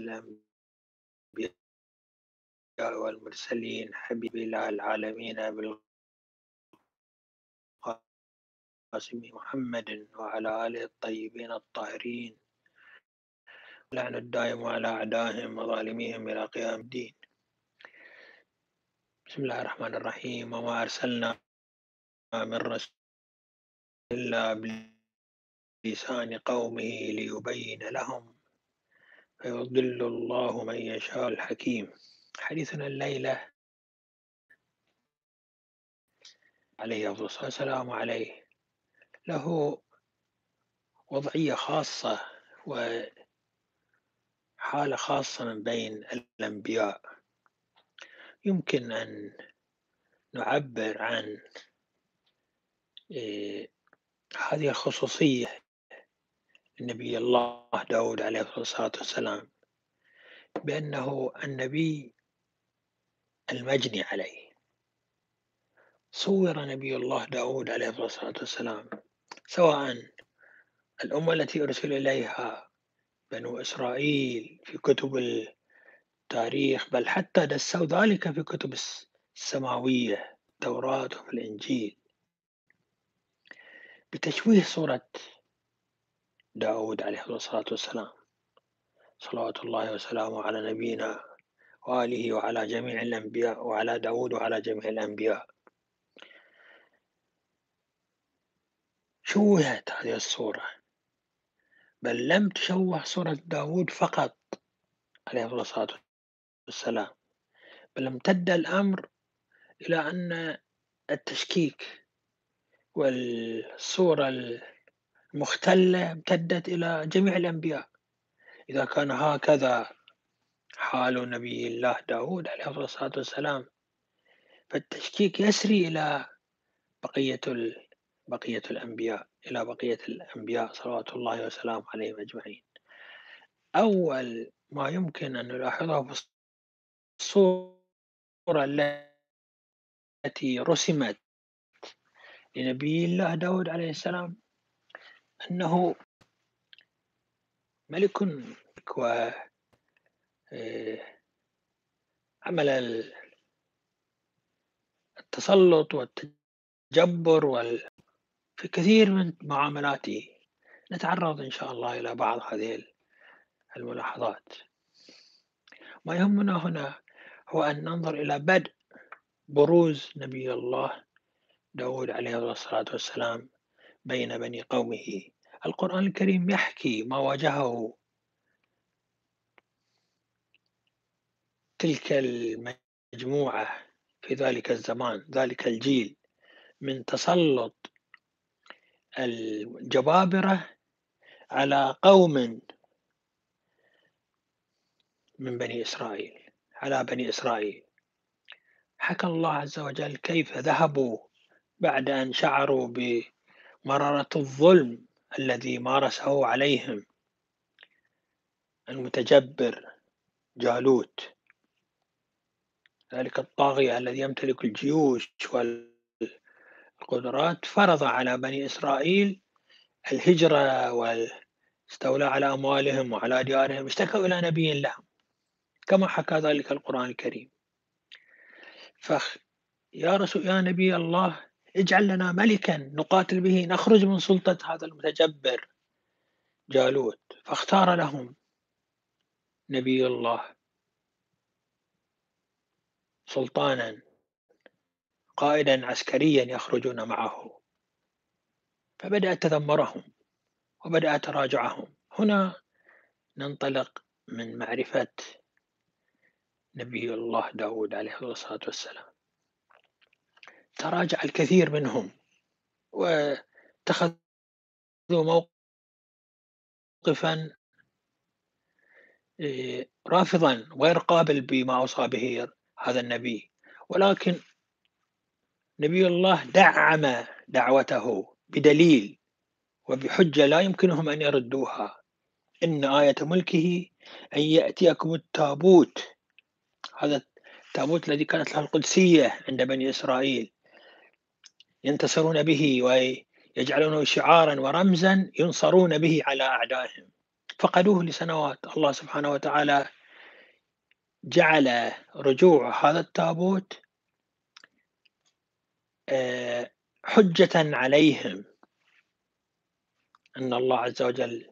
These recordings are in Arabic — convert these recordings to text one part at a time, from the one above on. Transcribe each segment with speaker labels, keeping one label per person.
Speaker 1: الأنبياء والمرسلين حبيب إله العالمين بالقاسم محمد وعلى آله الطيبين الطاهرين لعن الدائم على أعدائهم وظالميهم إلى قيام الدين. بسم الله الرحمن الرحيم. وما أرسلنا من رسول إلا بلسان قومه ليبين لهم فيضل الله من يشاء الحكيم. حديثنا الليلة عليه أفضل الصلاة والسلام عليه. له وضعية خاصة وحالة خاصة من بين الأنبياء. يمكن أن نعبر عن إيه، هذه الخصوصية لنبي الله داود عليه الصلاة والسلام بأنه النبي المجني عليه. صور نبي الله داود عليه الصلاة والسلام سواء الأمة التي أرسل إليها بنو إسرائيل في كتب التاريخ بل حتى دسوا ذلك في كتب السماوية التوراة وفي الإنجيل. بتشويه صورة داود عليه الصلاة والسلام. صلوات الله وسلامه على نبينا وآله وعلى جميع الأنبياء وعلى داود وعلى جميع الأنبياء. شوهت هذه الصورة بل لم تشوه صورة داود فقط عليه الصلاة والسلام بل امتد الأمر إلى أن التشكيك والصورة المختلة امتدت إلى جميع الأنبياء. إذا كان هكذا حال نبي الله داود عليه الصلاة والسلام فالتشكيك يسري إلى بقية بقية الأنبياء إلى بقية الأنبياء صلوات الله وسلامه عليهم أجمعين. أول ما يمكن أن نلاحظه في الصورة التي رسمت لنبي الله داود عليه السلام أنه ملك و آه، التسلط والتجبر وال في كثير من معاملاته. نتعرض إن شاء الله إلى بعض هذه الملاحظات. ما يهمنا هنا هو أن ننظر إلى بدء بروز نبي الله داود عليه الصلاة والسلام بين بني قومه. القرآن الكريم يحكي ما واجهه تلك المجموعة في ذلك الزمان ذلك الجيل من تسلط الجبابرة على قوم من بني إسرائيل على بني إسرائيل. حكى الله عز وجل كيف ذهبوا بعد أن شعروا بمرارة الظلم الذي مارسه عليهم. المتجبر جالوت. ذلك الطاغية الذي يمتلك الجيوش والقدرات. فرض على بني إسرائيل الهجرة والاستولى على أموالهم وعلى ديارهم. اشتكوا إلى نبي لهم كما حكى ذلك القرآن الكريم. فخ يا رسول يا نبي الله اجعل لنا ملكا نقاتل به نخرج من سلطة هذا المتجبر جالوت. فاختار لهم نبي الله سلطانا قائدا عسكريا يخرجون معه. فبدأ تذمرهم وبدأ تراجعهم. هنا ننطلق من معرفة نبي الله داود عليه الصلاة والسلام. تراجع الكثير منهم واتخذوا موقفا إيه، رافضا غير قابل بما أوصى به هذا النبي. ولكن نبي الله دعم دعوته بدليل وبحجة لا يمكنهم أن يردوها. إن آية ملكه أن يأتيكم التابوت هذا التابوت الذي كانت له القدسية عند بني إسرائيل. ينتصرون به ويجعلونه شعارا ورمزا ينصرون به على أعدائهم. فقدوه لسنوات. الله سبحانه وتعالى جعل رجوع هذا التابوت آه، حجة عليهم. أن الله عز وجل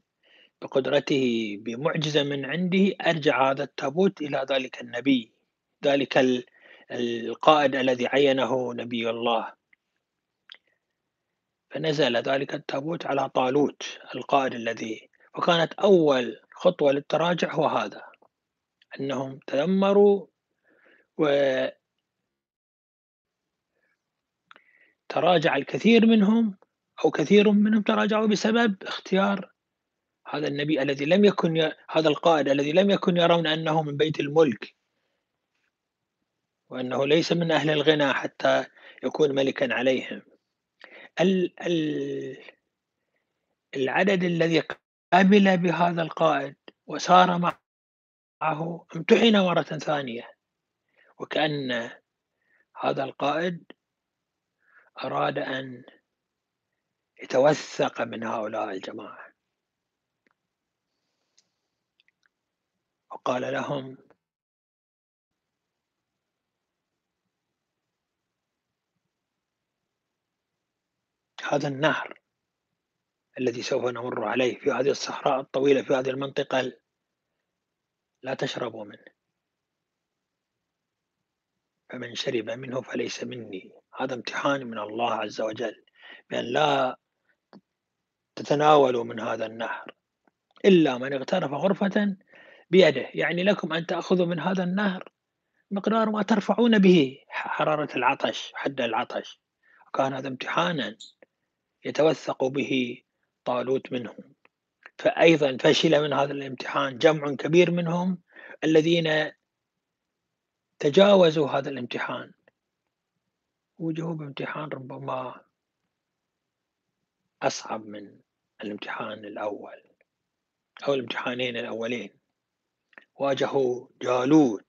Speaker 1: بقدرته بمعجزة من عنده أرجع هذا التابوت إلى ذلك النبي ذلك القائد الذي عينه نبي الله. فنزل ذلك التابوت على طالوت القائد الذي وكانت أول خطوة للتراجع هو هذا أنهم تذمروا و تراجع الكثير منهم أو كثير منهم تراجعوا بسبب اختيار هذا النبي الذي لم يكن ي... هذا القائد الذي لم يكن يرون أنه من بيت الملك وأنه ليس من أهل الغنى حتى يكون ملكا عليهم. ال... ال... العدد الذي قبل بهذا القائد وسار معه امتحن مرة ثانية. وكأن هذا القائد أراد أن يتوثق من هؤلاء الجماعة. وقال لهم هذا النهر الذي سوف نمر عليه في هذه الصحراء الطويلة في هذه المنطقة لا تشربوا منه. فمن شرب منه فليس مني. هذا امتحان من الله عز وجل بأن لا تتناولوا من هذا النهر إلا من اغترف غرفة بيده. يعني لكم أن تأخذوا من هذا النهر مقدار ما ترفعون به. حرارة العطش حد العطش. وكان هذا امتحانا يتوثق به طالوت منهم. فأيضا فشل من هذا الامتحان جمع كبير منهم الذين تجاوزوا هذا الامتحان. وجهوا بامتحان ربما أصعب من الامتحان الأول أو الامتحانين الأولين. واجهوا جالوت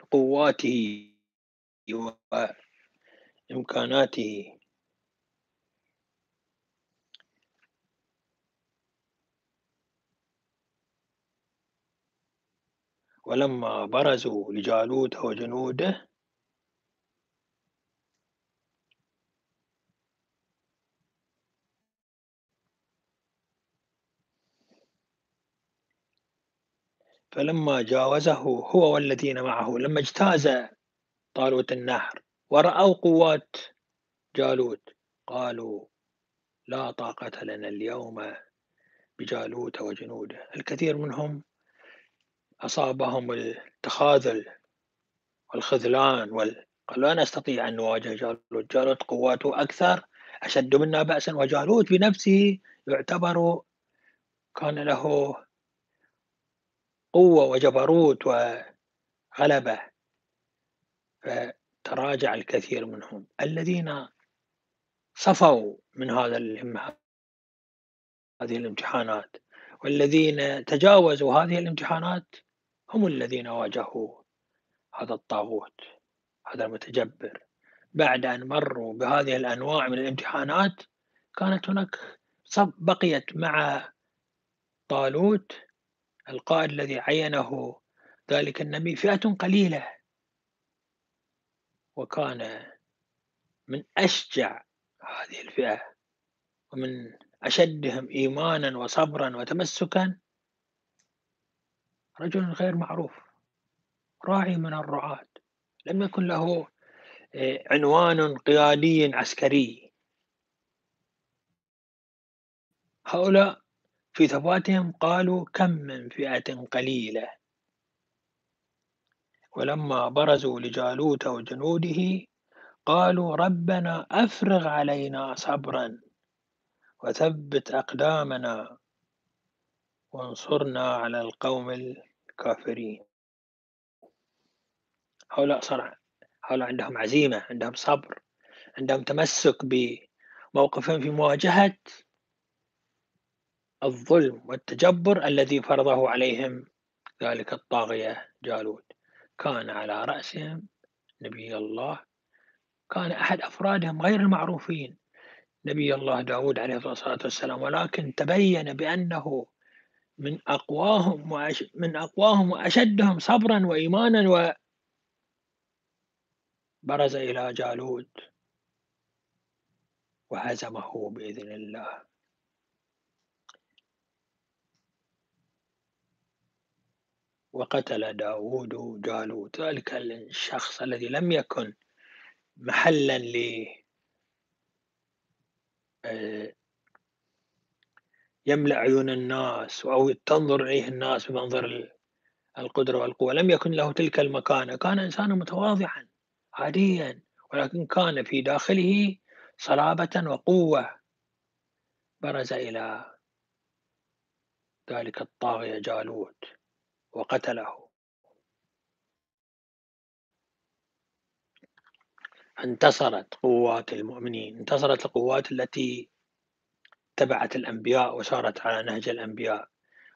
Speaker 1: بقواته وإمكاناته ولما برزوا لجالوت وجنوده فلما جاوزه هو والذين معه لما اجتاز طالوت النهر ورأوا قوات جالوت قالوا لا طاقة لنا اليوم بجالوت وجنوده. الكثير منهم أصابهم التخاذل والخذلان وال... قال لا نستطيع أن نواجه جالوت. جالوت قواته أكثر أشد منا بأسا وجالوت بنفسه يعتبر كان له قوة وجبروت وغلبة. فتراجع الكثير منهم. الذين صفوا من هذا هذه الامتحانات والذين تجاوزوا هذه الامتحانات هم الذين واجهوا هذا الطاغوت هذا المتجبر. بعد أن مروا بهذه الأنواع من الامتحانات كانت هناك بقيت مع طالوت القائد الذي عينه ذلك النبي فئة قليلة. وكان من أشجع هذه الفئة ومن أشدهم إيمانا وصبرا وتمسكا رجل غير معروف راعي من الرعاة لم يكن له آه، عنوان قيادي عسكري. هؤلاء في ثباتهم قالوا كم من فئة قليلة. ولما برزوا لجالوت وجنوده قالوا ربنا أفرغ علينا صبرا وثبت أقدامنا. وانصرنا على القوم الكافرين. هؤلاء صار هؤلاء عندهم عزيمة عندهم صبر عندهم تمسك بموقفهم في مواجهة الظلم والتجبر الذي فرضه عليهم ذلك الطاغية جالوت. كان على رأسهم نبي الله كان أحد أفرادهم غير المعروفين نبي الله داود عليه الصلاة والسلام ولكن تبين بأنه من أقواهم وأش من أقواهم وأشدهم صبرًا وإيمانًا و برز إلى جالوت وهزمه بإذن الله. وقتل داود جالوت ذلك الشخص الذي لم يكن محلا ل آه، يملأ عيون الناس أو تنظر إليه الناس بمنظر القدرة والقوة. لم يكن له تلك المكانة. كان إنسانا متواضعا عاديا ولكن كان في داخله صلابة وقوة. برز إلى ذلك الطاغية جالوت وقتله. انتصرت قوات المؤمنين. انتصرت القوات التي تبعت الأنبياء وسارت على نهج الأنبياء.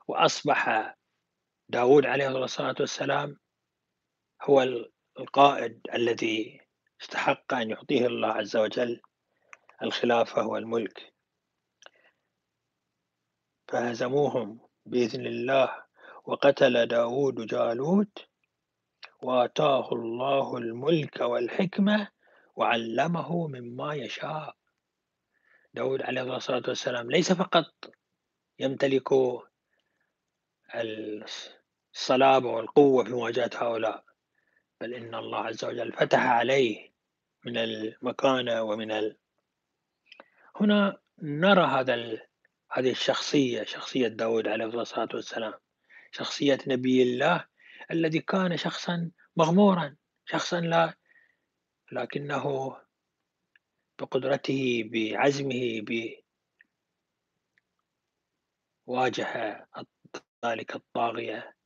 Speaker 1: وأصبح داود عليه الصلاة والسلام هو القائد الذي استحق أن يعطيه الله عز وجل الخلافة والملك. فهزموهم بإذن الله وقتل داود جالوت وآتاه الله الملك والحكمة وعلمه مما يشاء. داود عليه الصلاة والسلام ليس فقط يمتلك الصلابة والقوة في مواجهة هؤلاء بل إن الله عز وجل فتح عليه من المكانة ومن ال... هنا نرى هذا ال... هذه الشخصية شخصية داود عليه الصلاة والسلام شخصية نبي الله الذي كان شخصا مغمورا شخصا لا لكنه بقدرته بعزمه ب واجه ذلك الطاغية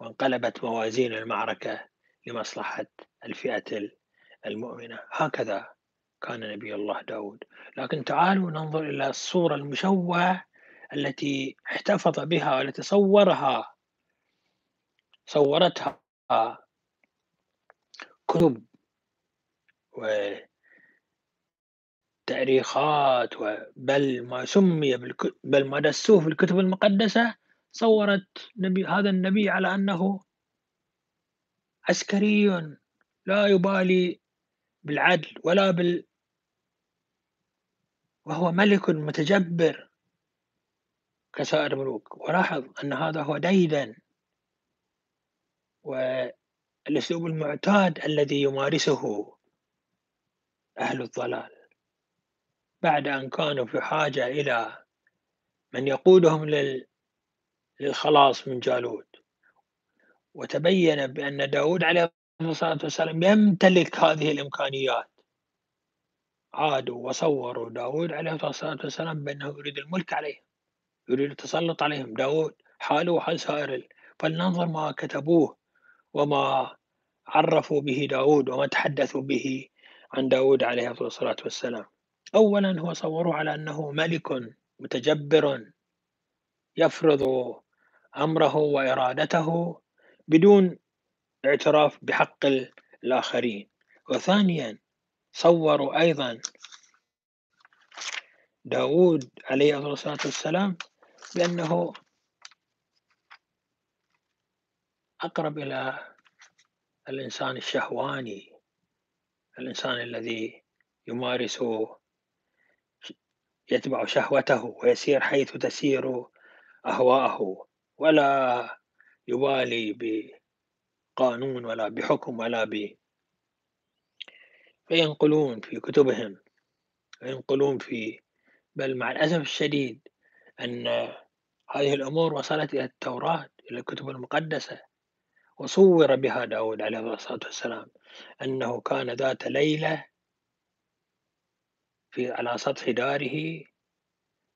Speaker 1: وانقلبت موازين المعركة لمصلحة الفئة المؤمنة. هكذا كان نبي الله داود. لكن تعالوا ننظر إلى الصورة المشوهة التي احتفظ بها والتي صورها صورتها كتب وتاريخات بل ما سمي بل ما دسوه في الكتب المقدسة صورت نبي هذا النبي على أنه عسكري لا يبالي بالعدل ولا بال وهو ملك متجبر كسائر الملوك. ولاحظ أن هذا هو ديدا. والأسلوب المعتاد الذي يمارسه أهل الضلال. بعد أن كانوا في حاجة إلى من يقودهم للخلاص من جالوت. وتبين بأن داود عليه الصلاة والسلام يمتلك هذه الإمكانيات. عادوا وصوروا داود عليه الصلاة والسلام بأنه يريد الملك عليهم يريد التسلط عليهم. داود حاله وحال سائر فلننظر ما كتبوه وما عرفوا به داود وما تحدثوا به عن داود عليه الصلاة والسلام. أولا هو صوروا على أنه ملك متجبر يفرض أمره وإرادته بدون اعتراف بحق الآخرين. وثانيا صوروا أيضا داود عليه الصلاة والسلام بأنه أقرب إلى الإنسان الشهواني الإنسان الذي يمارس يتبع شهوته ويسير حيث تسير أهواءه ولا يبالي بقانون ولا بحكم ولا ب. فينقلون في كتبهم وينقلون في بل مع الأسف الشديد أن هذه الأمور وصلت إلى التوراة إلى الكتب المقدسة وصور بها داود عليه الصلاة والسلام أنه كان ذات ليلة في على سطح داره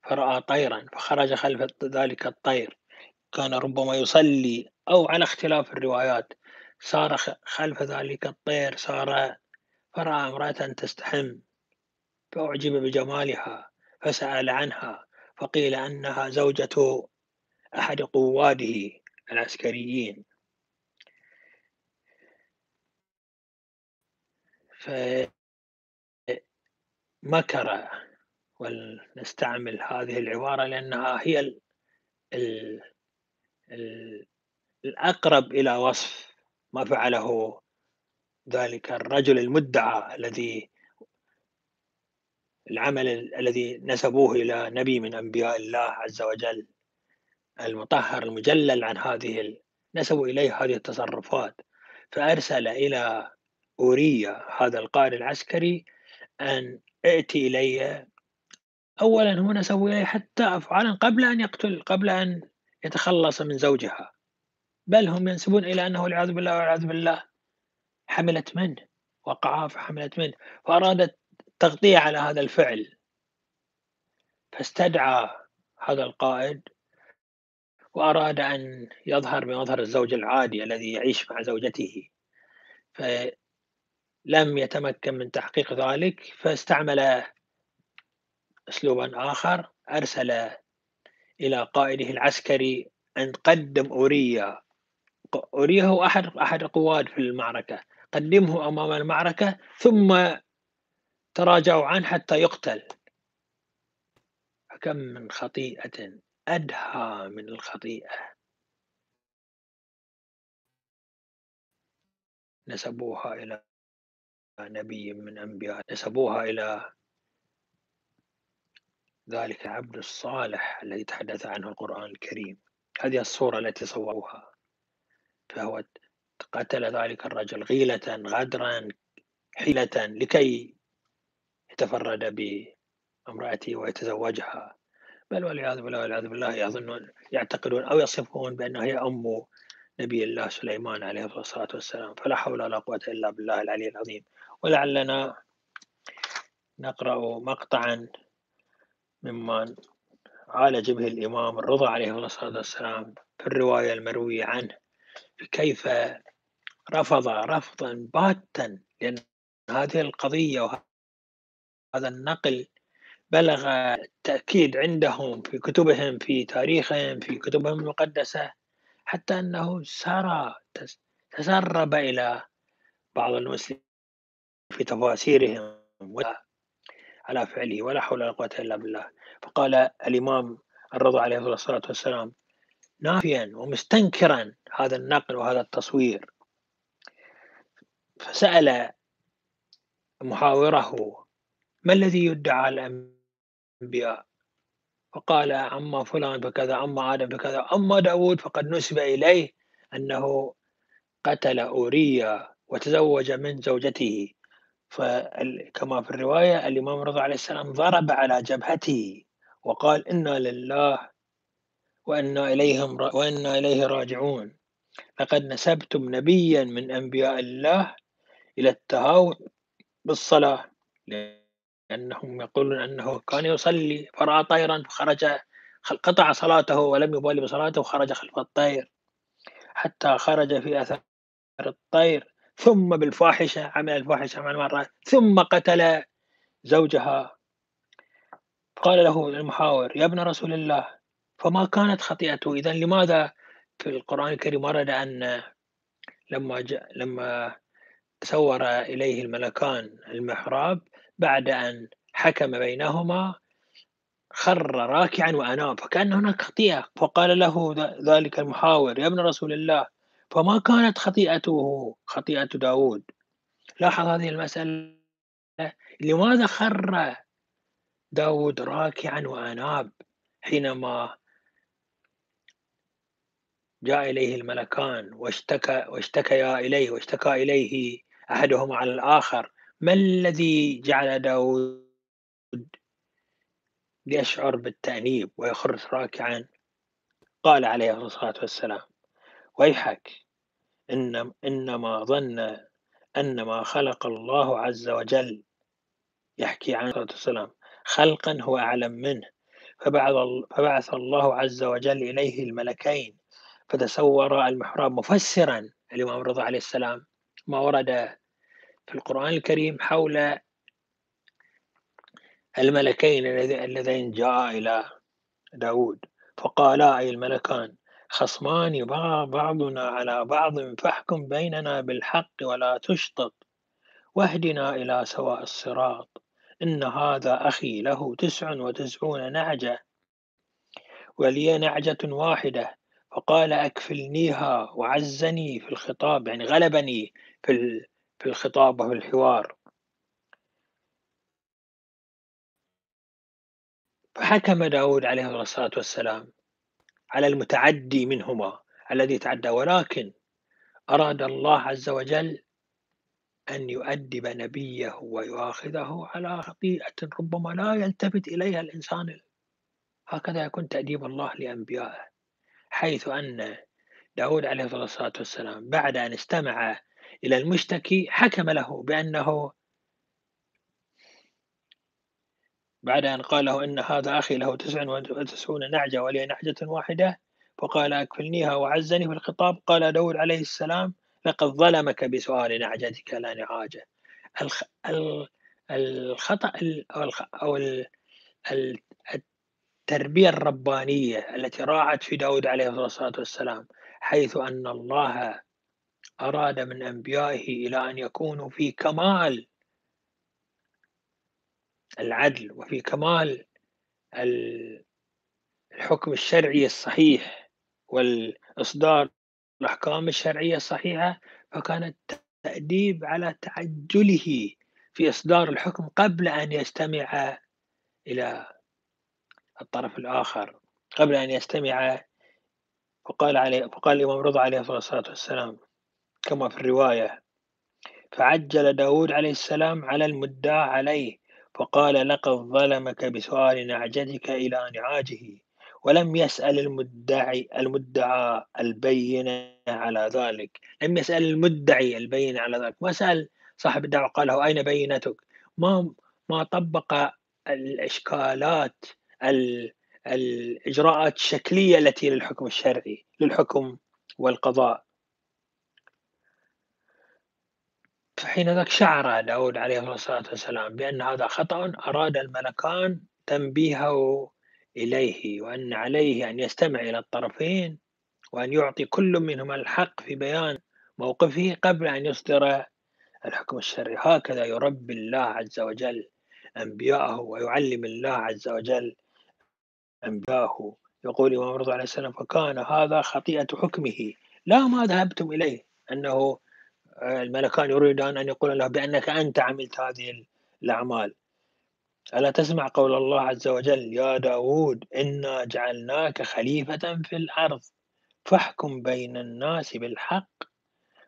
Speaker 1: فرأى طيرا فخرج خلف ذلك الطير. كان ربما يصلي أو على اختلاف الروايات. صار خلف ذلك الطير صار فرأى امرأة تستحم فأعجب بجمالها فسأل عنها فقيل أنها زوجة أحد قواده العسكريين. فمكر ولنستعمل هذه العبارة لأنها هي الأقرب إلى وصف ما فعله ذلك الرجل المدعى الذي العمل الذي نسبوه إلى نبي من أنبياء الله عز وجل المطهر المجلل عن هذه نسبوا إليه هذه التصرفات. فأرسل إلى أوريا هذا القائد العسكري أن ائتي إلي. أولا نسبوا إليه حتى أفعالا قبل أن يقتل قبل أن يتخلص من زوجها. بل هم ينسبون إلى أنه والعياذ بالله والعياذ بالله حملت منه وقعها فحملت منه فأرادت تغطية على هذا الفعل. فاستدعى هذا القائد وأراد أن يظهر بمظهر الزوج العادي الذي يعيش مع زوجته. فلم يتمكن من تحقيق ذلك فاستعمل أسلوبا آخر أرسل إلى قائده العسكري أن قدم أوريا. أوريا هو أحد أحد القواد في المعركة. قدمه أمام المعركة ثم تراجعوا عنه حتى يقتل. فكم من خطيئة أدهى من الخطيئة. نسبوها إلى نبي من أنبياء نسبوها إلى ذلك العبد الصالح الذي تحدث عنه القرآن الكريم. هذه الصورة التي صوروها فهو قتل ذلك الرجل غيلة غدرا حيلة لكي يتفرد بامرأته ويتزوجها. بل والعياذ بالله والعياذ بالله يظنون يعتقدون أو يصفون بأنها هي أم نبي الله سليمان عليه الصلاة والسلام. فلا حول ولا قوة إلا بالله العلي العظيم. ولعلنا نقرأ مقطعا ممن عالج به الإمام الرضا عليه الصلاة والسلام في الرواية المروية عنه كيف رفض رفضا باتا لأن هذه القضية وهذا النقل بلغ التأكيد عندهم في كتبهم في تاريخهم في كتبهم المقدسة حتى أنه سرى تسرب إلى بعض المسلمين في تفاسيرهم على فعله ولا حول ولا قوة إلا بالله. فقال الإمام الرضا عليه الصلاة والسلام نافيا ومستنكرا هذا النقل وهذا التصوير. فسأل محاوره ما الذي يدعى الأنبياء؟ فقال أما فلان فكذا أما آدم فكذا أما داود فقد نسب إليه أنه قتل أوريا وتزوج من زوجته. فكما في الرواية الإمام رضا عليه السلام ضرب على جبهته وقال إنا لله وإنا إليهم وإنا إليه راجعون. لقد نسبتم نبيا من أنبياء الله إلى التهاون بالصلاة لأنهم يقولون أنه كان يصلي فرأى طيرا فخرج قطع صلاته ولم يبالي بصلاته وخرج خلف الطير حتى خرج في أثر الطير. ثم بالفاحشة عمل الفاحشة مع المرأة ثم قتل زوجها. قال له المحاور يا ابن رسول الله فما كانت خطيئته؟ إذا لماذا في القرآن الكريم ورد أن لما جاء لما تسور إليه الملكان المحراب بعد أن حكم بينهما خر راكعا وأناب فكأن هناك خطيئة. فقال له ذلك المحاور يا ابن رسول الله فما كانت خطيئته خطيئة داود. لاحظ هذه المسألة. لماذا خر داود راكعا وأناب حينما جاء إليه الملكان واشتكى واشتكيا إليه واشتكى إليه أحدهما على الآخر؟ ما الذي جعل داود يشعر بالتأنيب ويخر راكعا؟ قال عليه الصلاة والسلام. ويحك. إن إنما ظن أن ما خلق الله عز وجل يحكي عن الصلاة والسلام خلقا هو أعلم منه. فبعث الله عز وجل إليه الملكين فتسور المحراب مفسرا الإمام الرضا عليه السلام. ما ورد في القرآن الكريم حول الملكين اللذين جاء إلى داود فقالا أي الملكان؟ خصمان بعضنا على بعض فاحكم بيننا بالحق ولا تشطط. واهدنا إلى سواء الصراط. إن هذا أخي له تسع وتسعون نعجة. ولي نعجة واحدة. فقال أكفلنيها وعزني في الخطاب يعني غلبني في في الخطاب وفي الحوار. فحكم داود عليه الصلاة والسلام. على المتعدي منهما الذي تعدى ولكن أراد الله عز وجل أن يؤدب نبيه ويؤاخذه على خطيئة ربما لا يلتفت إليها الإنسان. هكذا يكون تأديب الله لأنبيائه. حيث أن داود عليه الصلاة والسلام بعد أن استمع إلى المشتكي حكم له بأنه بعد أن قال له إن هذا أخي له تسع وتسعون نعجة ولي نعجة واحدة فقال أكفلنيها وعزني في الخطاب. قال داود عليه السلام لقد ظلمك بسؤال نعجتك لا نعاجة. الخ... الخطأ أو التربية الربانية التي راعت في داود عليه الصلاة والسلام حيث أن الله أراد من أنبيائه إلى أن يكونوا في كمال العدل وفي كمال الحكم الشرعي الصحيح والإصدار الأحكام الشرعية الصحيحة فكان التأديب على تعجله في إصدار الحكم قبل أن يستمع إلى الطرف الآخر قبل أن يستمع فقال عليه فقال الإمام رضا عليه الصلاة والسلام كما في الرواية فعجل داود عليه السلام على المدعى عليه فقال لقد ظلمك بسؤال نعجتك إلى نعاجه ولم يسأل المدعي المدعى البينة على ذلك. لم يسأل المدعي البينة على ذلك. ما سأل صاحب الدعوة قال له أين بينتك؟ ما ما طبق الإشكالات الإجراءات الشكلية التي للحكم الشرعي للحكم والقضاء. فحين ذاك شعر داود عليه الصلاة والسلام بأن هذا خطأ أراد الملكان تنبيهه إليه وأن عليه أن يستمع إلى الطرفين وأن يعطي كل منهما الحق في بيان موقفه قبل أن يصدر الحكم الشرعي. هكذا يربي الله عز وجل أنبياءه ويعلم الله عز وجل أنبياءه. يقول الإمام رضي عليه السلام فكان هذا خطيئة حكمه. لا ما ذهبتم إليه أنه الملكان يريدان أن يقول له بأنك أنت عملت هذه الأعمال. ألا تسمع قول الله عز وجل؟ يا داود إنا جعلناك خليفة في الأرض. فاحكم بين الناس بالحق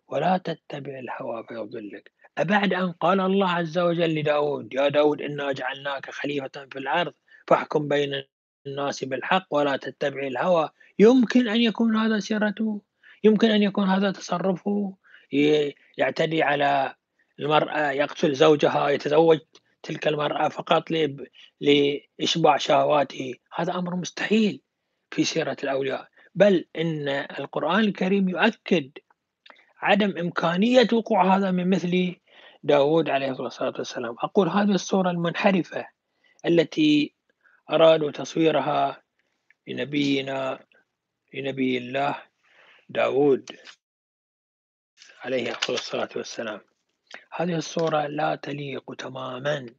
Speaker 1: ولا تتبع الهوى فيضلك. أبعد أن قال الله عز وجل لداود يا داود إنا جعلناك خليفة في الأرض. فاحكم بين الناس بالحق ولا تتبع الهوى. يمكن أن يكون هذا سيرته يمكن أن يكون هذا تصرفه. يعتدي على المرأة يقتل زوجها يتزوج تلك المرأة فقط لإشباع شهواته. هذا أمر مستحيل في سيرة الأولياء. بل إن القرآن الكريم يؤكد عدم إمكانية وقوع هذا من مثل داود عليه الصلاة والسلام. أقول هذه الصورة المنحرفة التي أرادوا تصويرها لنبينا لنبي الله داود. عليه أفضل الصلاة والسلام. هذه الصورة لا تليق تماما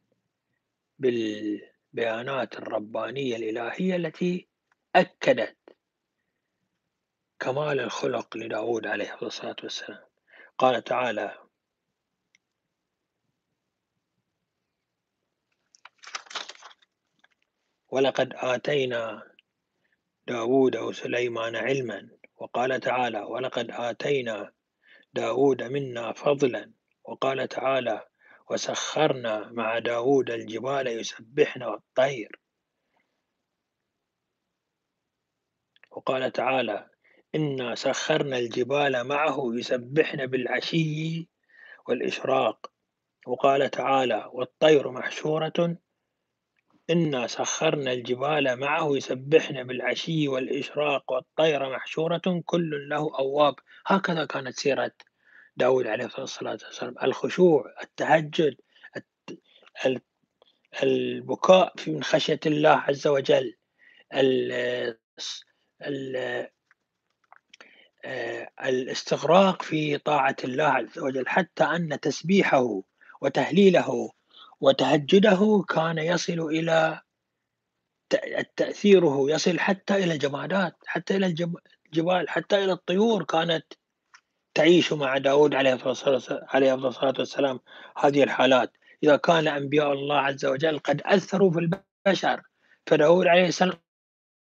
Speaker 1: بالبيانات الربانية الإلهية التي أكدت كمال الخلق لداود عليه الصلاة والسلام. قال تعالى ولقد آتينا داود وسليمان علما. وقال تعالى ولقد آتينا داود منا فضلا وقال تعالى وسخرنا مع داود الجبال يسبحن والطير وقال تعالى إنا سخرنا الجبال معه يسبحن بالعشي والإشراق وقال تعالى والطير محشورة إنا سخرنا الجبال معه يسبحن بالعشي والإشراق والطير محشورة كل له أواب. هكذا كانت سيرة داود عليه الصلاة والسلام. الخشوع التهجد البكاء من خشية الله عز وجل. الاستغراق في طاعة الله عز وجل. حتى أن تسبيحه وتهليله وتهجده كان يصل إلى تأثيره يصل حتى إلى الجمادات حتى إلى الجبال حتى إلى الطيور كانت تعيش مع داود عليه الصلاة والسلام. هذه الحالات. إذا كان أنبياء الله عز وجل قد أثروا في البشر فداود عليه السلام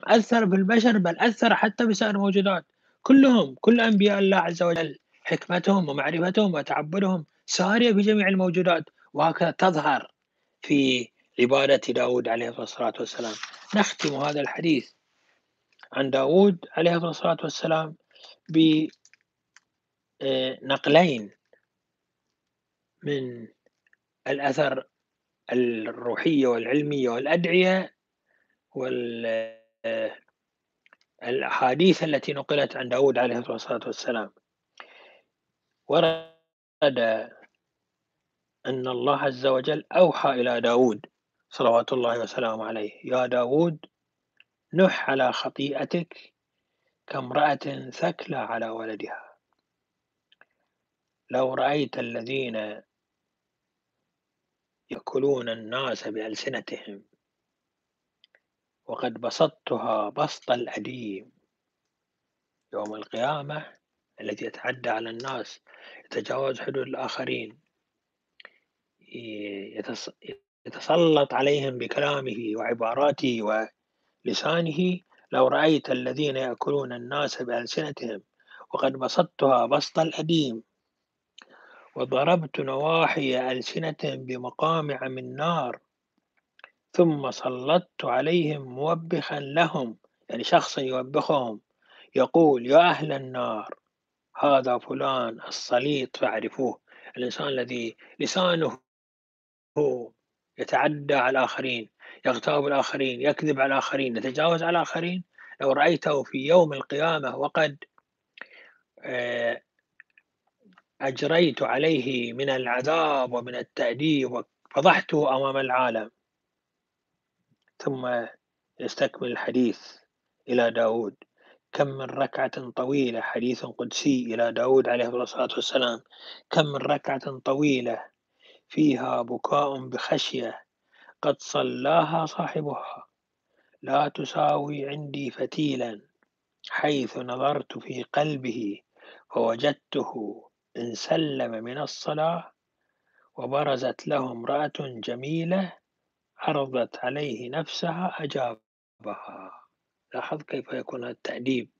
Speaker 1: أثر في البشر بل أثر حتى بسائر الموجودات. كلهم كل أنبياء الله عز وجل حكمتهم ومعرفتهم وتعبدهم سارية في جميع الموجودات. وهكذا تظهر في عبادة داود عليه الصلاة والسلام. نختم هذا الحديث عن داود عليه الصلاة والسلام بنقلين من الأثر الروحية والعلمية والأدعية والأحاديث التي نقلت عن داود عليه الصلاة والسلام. ورد أن الله عز وجل أوحى إلى داود صلوات الله وسلامه عليه. يا داود نح على خطيئتك كامرأة ثكلى على ولدها. لو رأيت الذين يأكلون الناس بألسنتهم وقد بسطتها بسط الأديم يوم القيامة الذي يتعدى على الناس يتجاوز حدود الآخرين يتسلط عليهم بكلامه وعباراته ولسانه. لو رأيت الذين يأكلون الناس بألسنتهم وقد بسطتها بسط الأديم وضربت نواحي ألسنتهم بمقامع من نار ثم سلطت عليهم موبخا لهم يعني شخصا يوبخهم يقول يا أهل النار هذا فلان الصليط فاعرفوه الإنسان الذي لسانه يتعدى على الآخرين يغتاب الآخرين يكذب على الآخرين يتجاوز على الآخرين. لو رأيته في يوم القيامة وقد آه، أجريت عليه من العذاب ومن التأديب وفضحته أمام العالم. ثم يستكمل الحديث إلى داود. كم من ركعة طويلة حديث قدسي إلى داود عليه الصلاة والسلام. كم من ركعة طويلة فيها بكاء بخشية قد صلاها صاحبها. لا تساوي عندي فتيلا حيث نظرت في قلبه فوجدته إن سلم من الصلاة وبرزت له امرأة جميلة عرضت عليه نفسها أجابها. لاحظ كيف يكون التأديب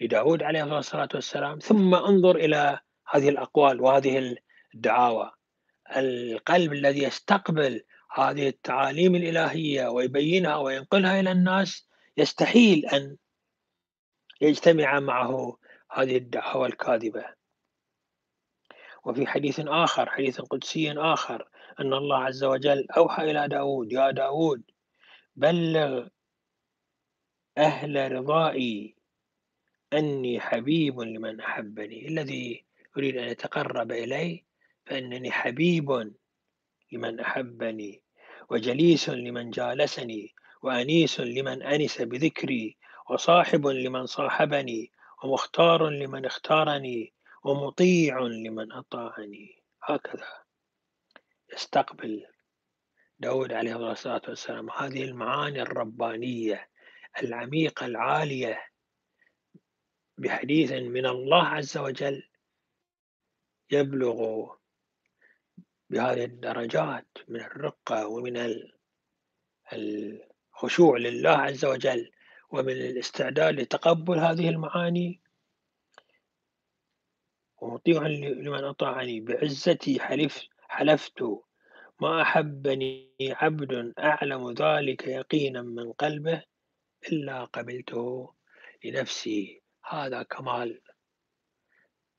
Speaker 1: لداود عليه الصلاة والسلام. ثم انظر إلى هذه الأقوال وهذه الدعاوى. القلب الذي يستقبل هذه التعاليم الإلهية ويبينها وينقلها إلى الناس يستحيل أن يجتمع معه هذه الدعوة الكاذبة. وفي حديث آخر حديث قدسي آخر أن الله عز وجل أوحى إلى داود يا داود بلغ أهل رضائي أني حبيب لمن أحبني الذي يريد أن يتقرب إلي فإنني حبيب لمن أحبني وجليس لمن جالسني وأنيس لمن أنس بذكري وصاحب لمن صاحبني ومختار لمن اختارني ومطيع لمن أطاعني. هكذا يستقبل داود عليه الصلاة والسلام هذه المعاني الربانية العميقة العالية بحديث من الله عز وجل يبلغ بهذه الدرجات من الرقة ومن الخشوع لله عز وجل ومن الاستعداد لتقبل هذه المعاني ومطيع لمن أطاعني. بعزتي حلف حلفت. ما أحبني عبد أعلم ذلك يقينا من قلبه إلا قبلته لنفسي. هذا كمال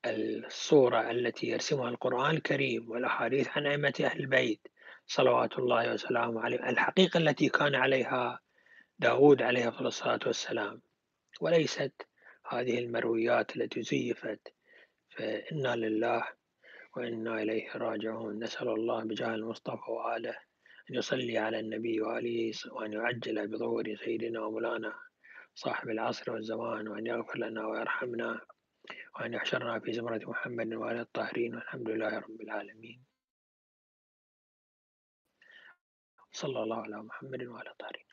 Speaker 1: الصورة التي يرسمها القرآن الكريم والأحاديث عن أئمة أهل البيت صلوات الله وسلامه عليهم الحقيقة التي كان عليها داود عليه الصلاة والسلام. وليست هذه المرويات التي زيفت فإنا لله وإنا إليه راجعون. نسأل الله بجاه المصطفى وآله أن يصلي على النبي وآله وأن يعجل بظهور سيدنا ومولانا صاحب العصر والزمان وأن يغفر لنا ويرحمنا. وأن يحشرنا في زمرة محمد وآل الطاهرين والحمد لله رب العالمين. صلى الله على محمد وعلى الطاهرين